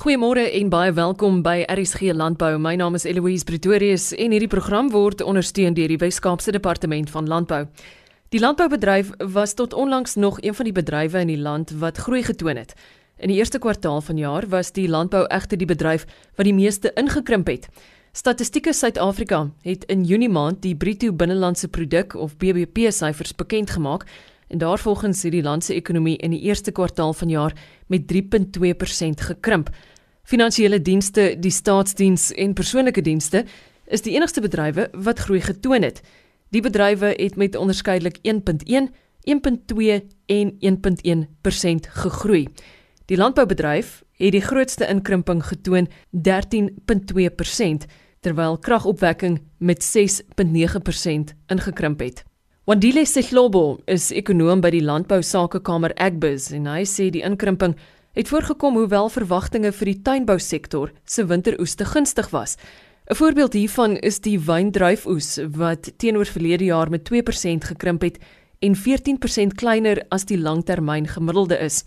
Goeiemôre en baie welkom by RSG Landbou. My naam is Eloise Pretorius en hierdie program word ondersteun deur die Wes-Kaapse Departement van Landbou. Die landboubedryf was tot onlangs nog een van die bedrywe in die land wat groei getoon het. In die eerste kwartaal van jaar was die landbou egter die bedryf wat die meeste ingekrimp het. Statistieke Suid-Afrika het in Junie maand die bruto binnelandse produk of BBP syfers bekend gemaak en daarvolgens het die land se ekonomie in die eerste kwartaal van jaar met 3.2% gekrimp. Finansiële dienste, die staatsdiens en persoonlike dienste is die enigste bedrywe wat groei getoon het. Die bedrywe het met onderskeidelik 1.1, 1.2 en 1.1% gegroei. Die landboubedryf het die grootste inkrimping getoon, 13.2%, terwyl kragopwekking met 6.9% ingekrimp het. Wandile Sehlobo is ekonom by die Landbou Sakekamer Agbiz en hy sê die inkrimping het voorgekom hoewel verwagtinge vir die tuinbousektor se winteroes te gunstig was. 'n Voorbeeld hiervan is die wyndruifoes wat teenoor verlede jaar met 2% gekrimp het en 14% kleiner as die langtermyn gemiddelde is.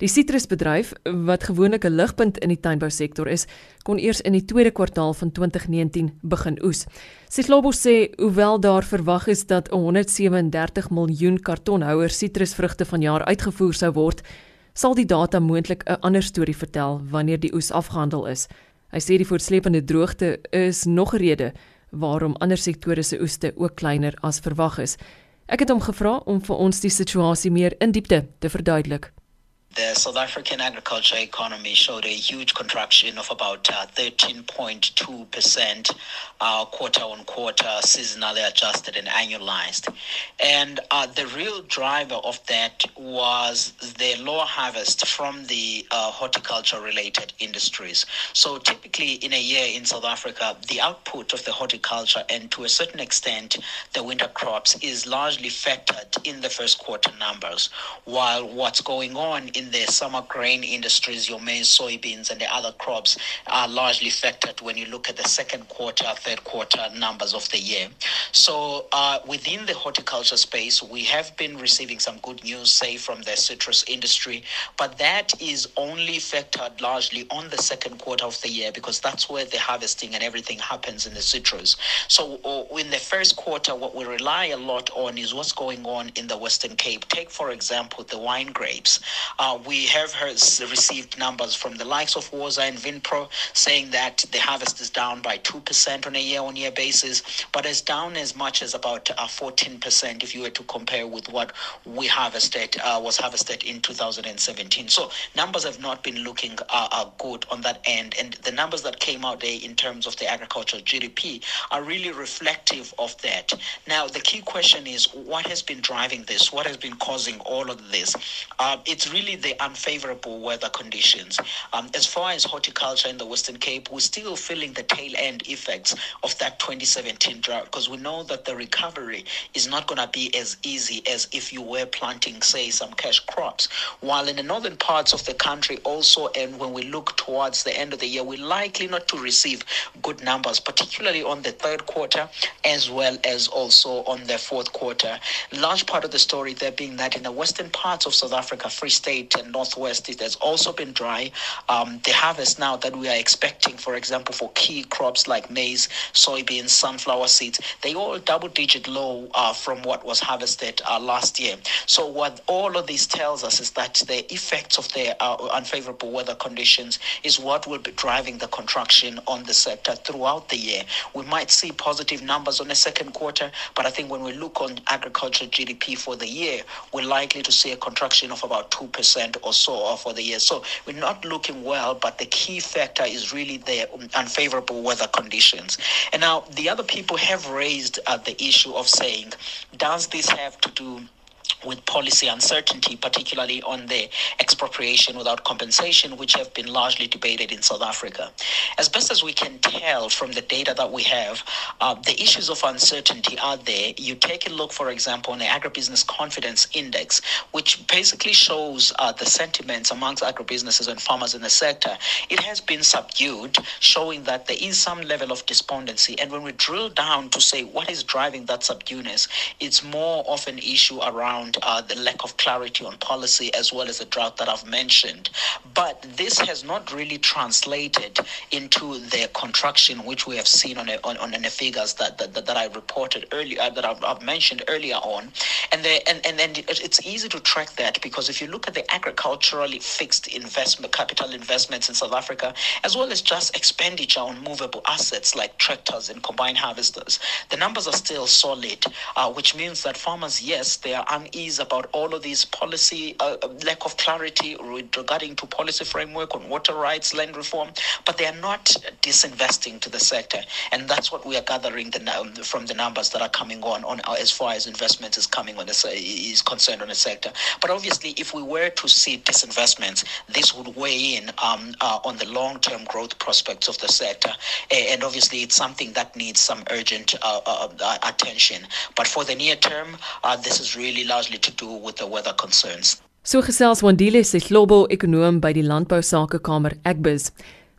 Die sitrusbedryf wat gewoonlik 'n ligpunt in die tuinbousektor is, kon eers in die tweede kwartaal van 2019 begin oes. Sislobo sê hoewel daar verwag is dat 137 miljoen kartonhouers sitrusvrugte vanjaar uitgevoer sou word, sal die data moontlik 'n ander storie vertel wanneer die oes afgehandel is. Hy sê die voortsleepende droogte is nog 'n rede waarom ander sektore se oeste ook kleiner as verwag is. Ek het hom gevra om vir ons die situasie meer in diepte te verduidelik. The South African agriculture economy showed a huge contraction of about 13.2% uh, uh, quarter on quarter, seasonally adjusted and annualized. And uh, the real driver of that was the lower harvest from the uh, horticulture related industries. So, typically, in a year in South Africa, the output of the horticulture and to a certain extent the winter crops is largely factored in the first quarter numbers, while what's going on in the summer grain industries, your main soybeans and the other crops are largely affected when you look at the second quarter, third quarter numbers of the year. So uh, within the horticulture space, we have been receiving some good news, say from the citrus industry, but that is only factored largely on the second quarter of the year because that's where the harvesting and everything happens in the citrus. So uh, in the first quarter, what we rely a lot on is what's going on in the Western Cape. Take, for example, the wine grapes. Uh, we have heard, received numbers from the likes of Waza and Vinpro saying that the harvest is down by 2% on a year on year basis, but it's down as much as about uh, 14% if you were to compare with what we harvested, uh, was harvested in 2017. So numbers have not been looking uh, uh, good on that end. And the numbers that came out there in terms of the agricultural GDP are really reflective of that. Now, the key question is what has been driving this? What has been causing all of this? Uh, it's really the unfavorable weather conditions. Um, as far as horticulture in the Western Cape, we're still feeling the tail end effects of that 2017 drought because we know that the recovery is not going to be as easy as if you were planting, say, some cash crops. While in the northern parts of the country, also, and when we look towards the end of the year, we're likely not to receive good numbers, particularly on the third quarter as well as also on the fourth quarter. Large part of the story there being that in the western parts of South Africa, Free State and northwest, it has also been dry. Um, the harvest now that we are expecting, for example, for key crops like maize, soybeans, sunflower seeds, they all double digit low uh, from what was harvested uh, last year. So, what all of this tells us is that the effects of the uh, unfavorable weather conditions is what will be driving the contraction on the sector throughout the year. We might see positive numbers on the second quarter, but I think when we look on agriculture GDP for the year, we're likely to see a contraction of about 2% or so for the year. So we're not looking well, but the key factor is really the unfavorable weather conditions. And now the other people have raised uh, the issue of saying, does this have to do with policy uncertainty, particularly on the expropriation without compensation, which have been largely debated in South Africa. As best as we can tell from the data that we have, uh, the issues of uncertainty are there. You take a look, for example, on the Agribusiness Confidence Index, which basically shows uh, the sentiments amongst agribusinesses and farmers in the sector. It has been subdued, showing that there is some level of despondency. And when we drill down to say what is driving that subduedness, it's more of an issue around around uh, the lack of clarity on policy as well as the drought that I've mentioned. But this has not really translated into the contraction which we have seen on, a, on, on the figures that, that, that I reported earlier, uh, that I've, I've, mentioned earlier on. And, the, and, and then it's easy to track that because if you look at the agriculturally fixed investment, capital investments in South Africa, as well as just expenditure on movable assets like tractors and combined harvesters, the numbers are still solid, uh, which means that farmers, yes, they are about all of these policy, uh, lack of clarity regarding to policy framework on water rights, land reform, but they are not disinvesting to the sector. And that's what we are gathering the, from the numbers that are coming on, on uh, as far as investment is coming on the, is concerned on the sector. But obviously, if we were to see disinvestments, this would weigh in um, uh, on the long-term growth prospects of the sector. And obviously, it's something that needs some urgent uh, uh, uh attention. But for the near term, uh, this is really largely to do with the weather concerns. So gesels Wandile se global ekonom by die Landbou Sakekamer Agbus.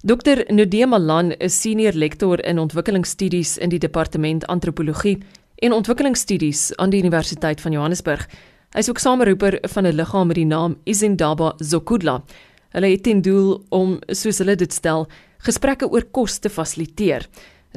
Dr Nodie Malan is senior lektor in ontwikkelingsstudies in die departement antropologie en ontwikkelingsstudies aan die Universiteit van Johannesburg. Hy is ook sameroeper van 'n liggaam met die naam Izindaba Zokudla. Hulle het ten doel om, soos hulle dit stel, gesprekke oor kos te fasiliteer.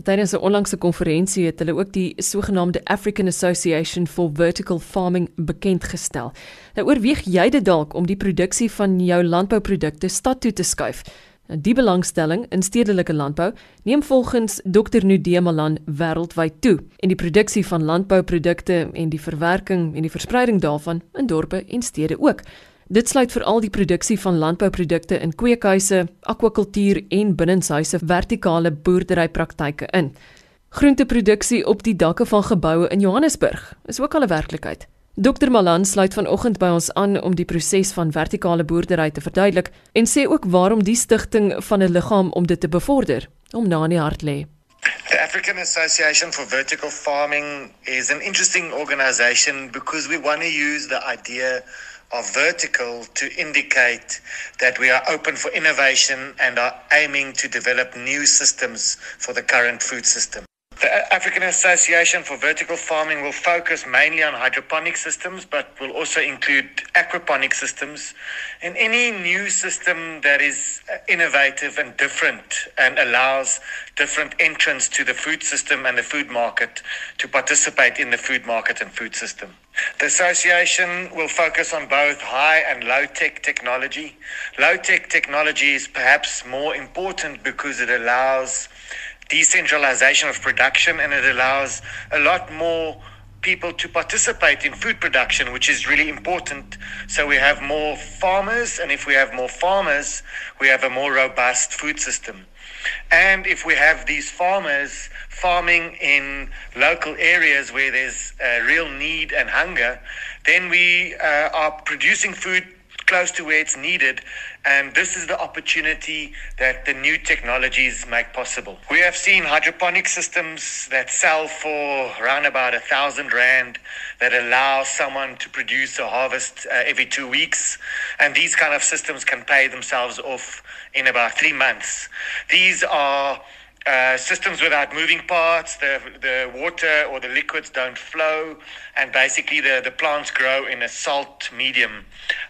Tydens 'n onlangse konferensie het hulle ook die sogenaamde African Association for Vertical Farming bekend gestel. Nou oorweeg jy dit dalk om die produksie van jou landbouprodukte stad toe te skuif? Nou, die belangstelling in stedelike landbou neem volgens Dr Nudee Malan wêreldwyd toe en die produksie van landbouprodukte en die verwerking en die verspreiding daarvan in dorpe en stede ook. Dit sluit veral die produksie van landbouprodukte in kweekhuise, akwakultuur en binnenshuise vertikale boerderypraktyke in. Groenteproduksie op die dakke van geboue in Johannesburg is ook al 'n werklikheid. Dr Malan sluit vanoggend by ons aan om die proses van vertikale boerdery te verduidelik en sê ook waarom die stigting van 'n liggaam om dit te bevorder om na in die hart lê. The African Association for Vertical Farming is an interesting organization because we want to use the idea of vertical to indicate that we are open for innovation and are aiming to develop new systems for the current food system. The African Association for Vertical Farming will focus mainly on hydroponic systems, but will also include aquaponic systems and any new system that is uh, innovative and different and allows different entrants to the food system and the food market to participate in the food market and food system. The association will focus on both high and low tech technology. Low tech technology is perhaps more important because it allows decentralization of production and it allows a lot more people to participate in food production, which is really important. So we have more farmers, and if we have more farmers, we have a more robust food system. And if we have these farmers farming in local areas where there's a real need and hunger, then we uh, are producing food close to where it's needed. And this is the opportunity that the new technologies make possible. We have seen hydroponic systems that sell for around about a thousand rand that allow someone to produce a harvest uh, every two weeks. And these kind of systems can pay themselves off in about three months. These are uh, systems without moving parts, the, the water or the liquids don't flow, and basically the, the plants grow in a salt medium,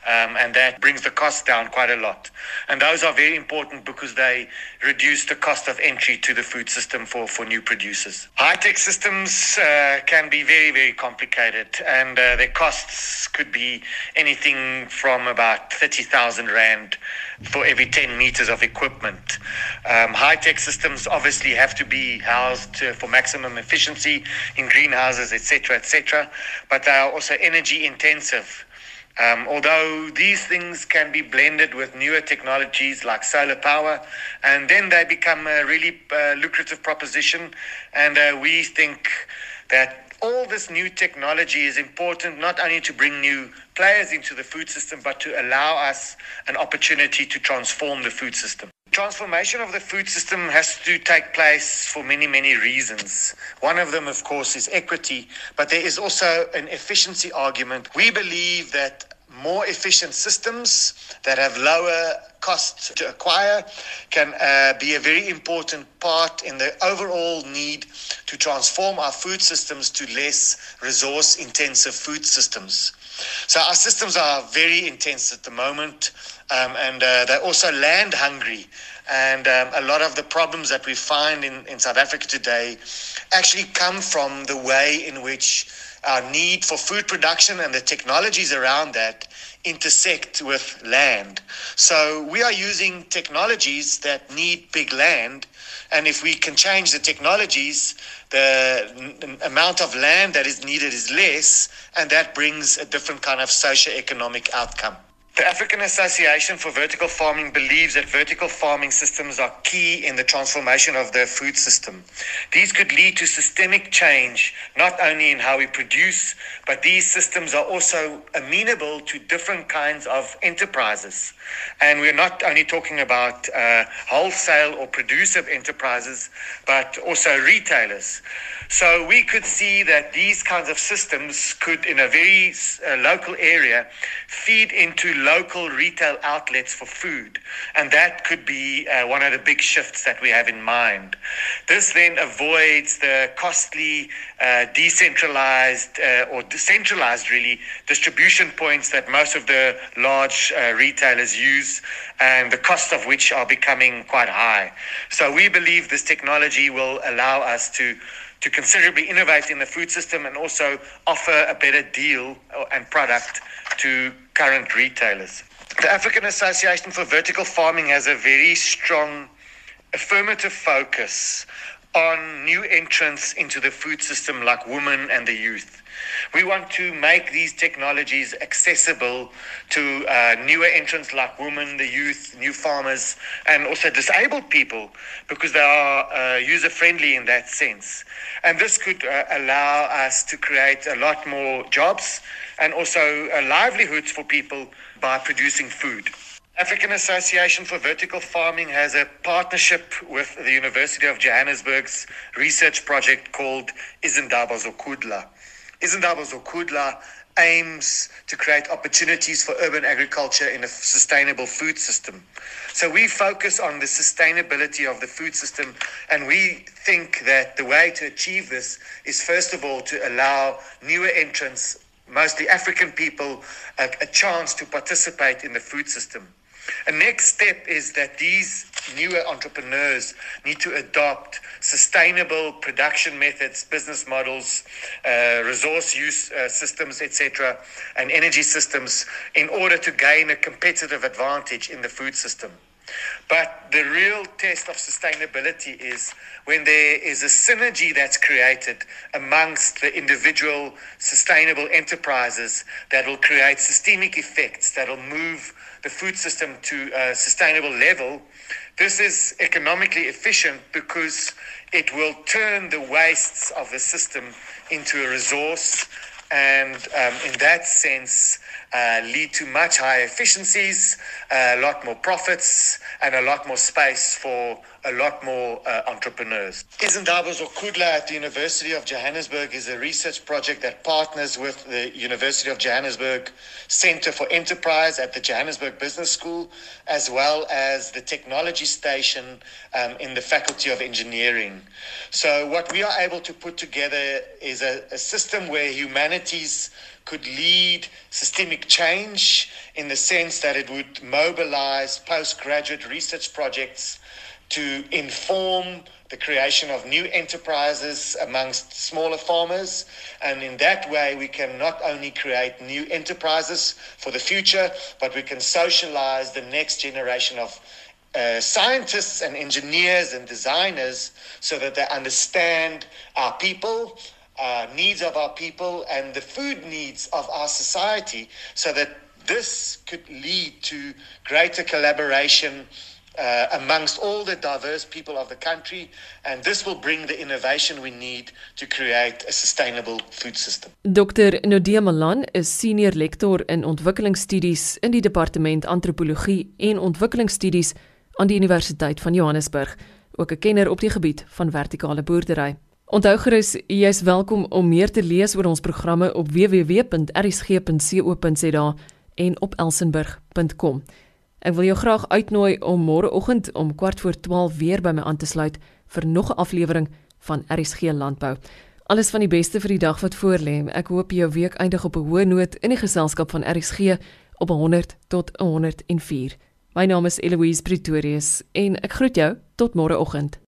um, and that brings the cost down quite a lot. And those are very important because they reduce the cost of entry to the food system for, for new producers. High tech systems uh, can be very, very complicated, and uh, their costs could be anything from about 30,000 Rand for every 10 meters of equipment. Um, high tech systems obviously have to be housed uh, for maximum efficiency in greenhouses, etc., etc., but they are also energy intensive. Um, although these things can be blended with newer technologies like solar power, and then they become a really uh, lucrative proposition. And uh, we think that all this new technology is important not only to bring new players into the food system, but to allow us an opportunity to transform the food system. Transformation of the food system has to take place for many, many reasons. One of them, of course, is equity, but there is also an efficiency argument. We believe that more efficient systems that have lower cost to acquire can uh, be a very important part in the overall need to transform our food systems to less resource intensive food systems. So our systems are very intense at the moment um, and uh, they're also land hungry. And um, a lot of the problems that we find in, in South Africa today actually come from the way in which our need for food production and the technologies around that intersect with land. So we are using technologies that need big land. And if we can change the technologies, the n- amount of land that is needed is less, and that brings a different kind of socio-economic outcome. The African Association for Vertical Farming believes that vertical farming systems are key in the transformation of the food system. These could lead to systemic change, not only in how we produce, but these systems are also amenable to different kinds of enterprises. And we're not only talking about uh, wholesale or producer enterprises, but also retailers. So we could see that these kinds of systems could, in a very uh, local area, feed into local retail outlets for food. And that could be uh, one of the big shifts that we have in mind. This then avoids the costly, uh, decentralized, uh, or decentralized, really, distribution points that most of the large uh, retailers use and the cost of which are becoming quite high. So we believe this technology will allow us to to considerably innovate in the food system and also offer a better deal and product to current retailers. The African Association for Vertical Farming has a very strong affirmative focus on new entrants into the food system like women and the youth. We want to make these technologies accessible to uh, newer entrants like women, the youth, new farmers, and also disabled people because they are uh, user friendly in that sense. And this could uh, allow us to create a lot more jobs and also uh, livelihoods for people by producing food. African Association for Vertical Farming has a partnership with the University of Johannesburg's research project called Izindaba Zokudla. Izindaba Zokudla aims to create opportunities for urban agriculture in a sustainable food system. So we focus on the sustainability of the food system, and we think that the way to achieve this is first of all to allow newer entrants, mostly African people, a, a chance to participate in the food system. A next step is that these newer entrepreneurs need to adopt sustainable production methods, business models, uh, resource use uh, systems, etc., and energy systems in order to gain a competitive advantage in the food system. But the real test of sustainability is when there is a synergy that's created amongst the individual sustainable enterprises that will create systemic effects that will move the food system to a sustainable level. This is economically efficient because it will turn the wastes of the system into a resource and um, in that sense uh, lead to much higher efficiencies, a lot more profits, and a lot more space for a lot more uh, entrepreneurs. Izindaba Zokudla at the University of Johannesburg is a research project that partners with the University of Johannesburg Center for Enterprise at the Johannesburg Business School, as well as the Technology Station um, in the Faculty of Engineering. So, what we are able to put together is a, a system where humanities could lead systemic change in the sense that it would mobilize postgraduate research projects to inform the creation of new enterprises amongst smaller farmers. And in that way, we can not only create new enterprises for the future, but we can socialize the next generation of uh, scientists and engineers and designers so that they understand our people, uh, needs of our people, and the food needs of our society so that this could lead to greater collaboration uh, amongst all the diverse people of the country, and this will bring the innovation we need to create a sustainable food system. Dr. Nodia Malan is senior lektor in ontwikkelingsstudies in die departement antropologie en ontwikkelingsstudies aan die Universiteit van Johannesburg, ook 'n kenner op die gebied van vertikale boerdery. Onthou gerus, jy is welkom om meer te lees oor ons programme op www.rsg.co.za en op elsenburg.com. Ek wil jou graag uitnooi om môreoggend om kwart voor 12 weer by my aan te sluit vir nog 'n aflewering van RSG Landbou. Alles van die beste vir die dag wat voorlê. Ek hoop jou week eindig op 'n hoë noot in die geselskap van RSG op 100 tot 104. My naam is Eloise Pretorius en ek groet jou tot môreoggend.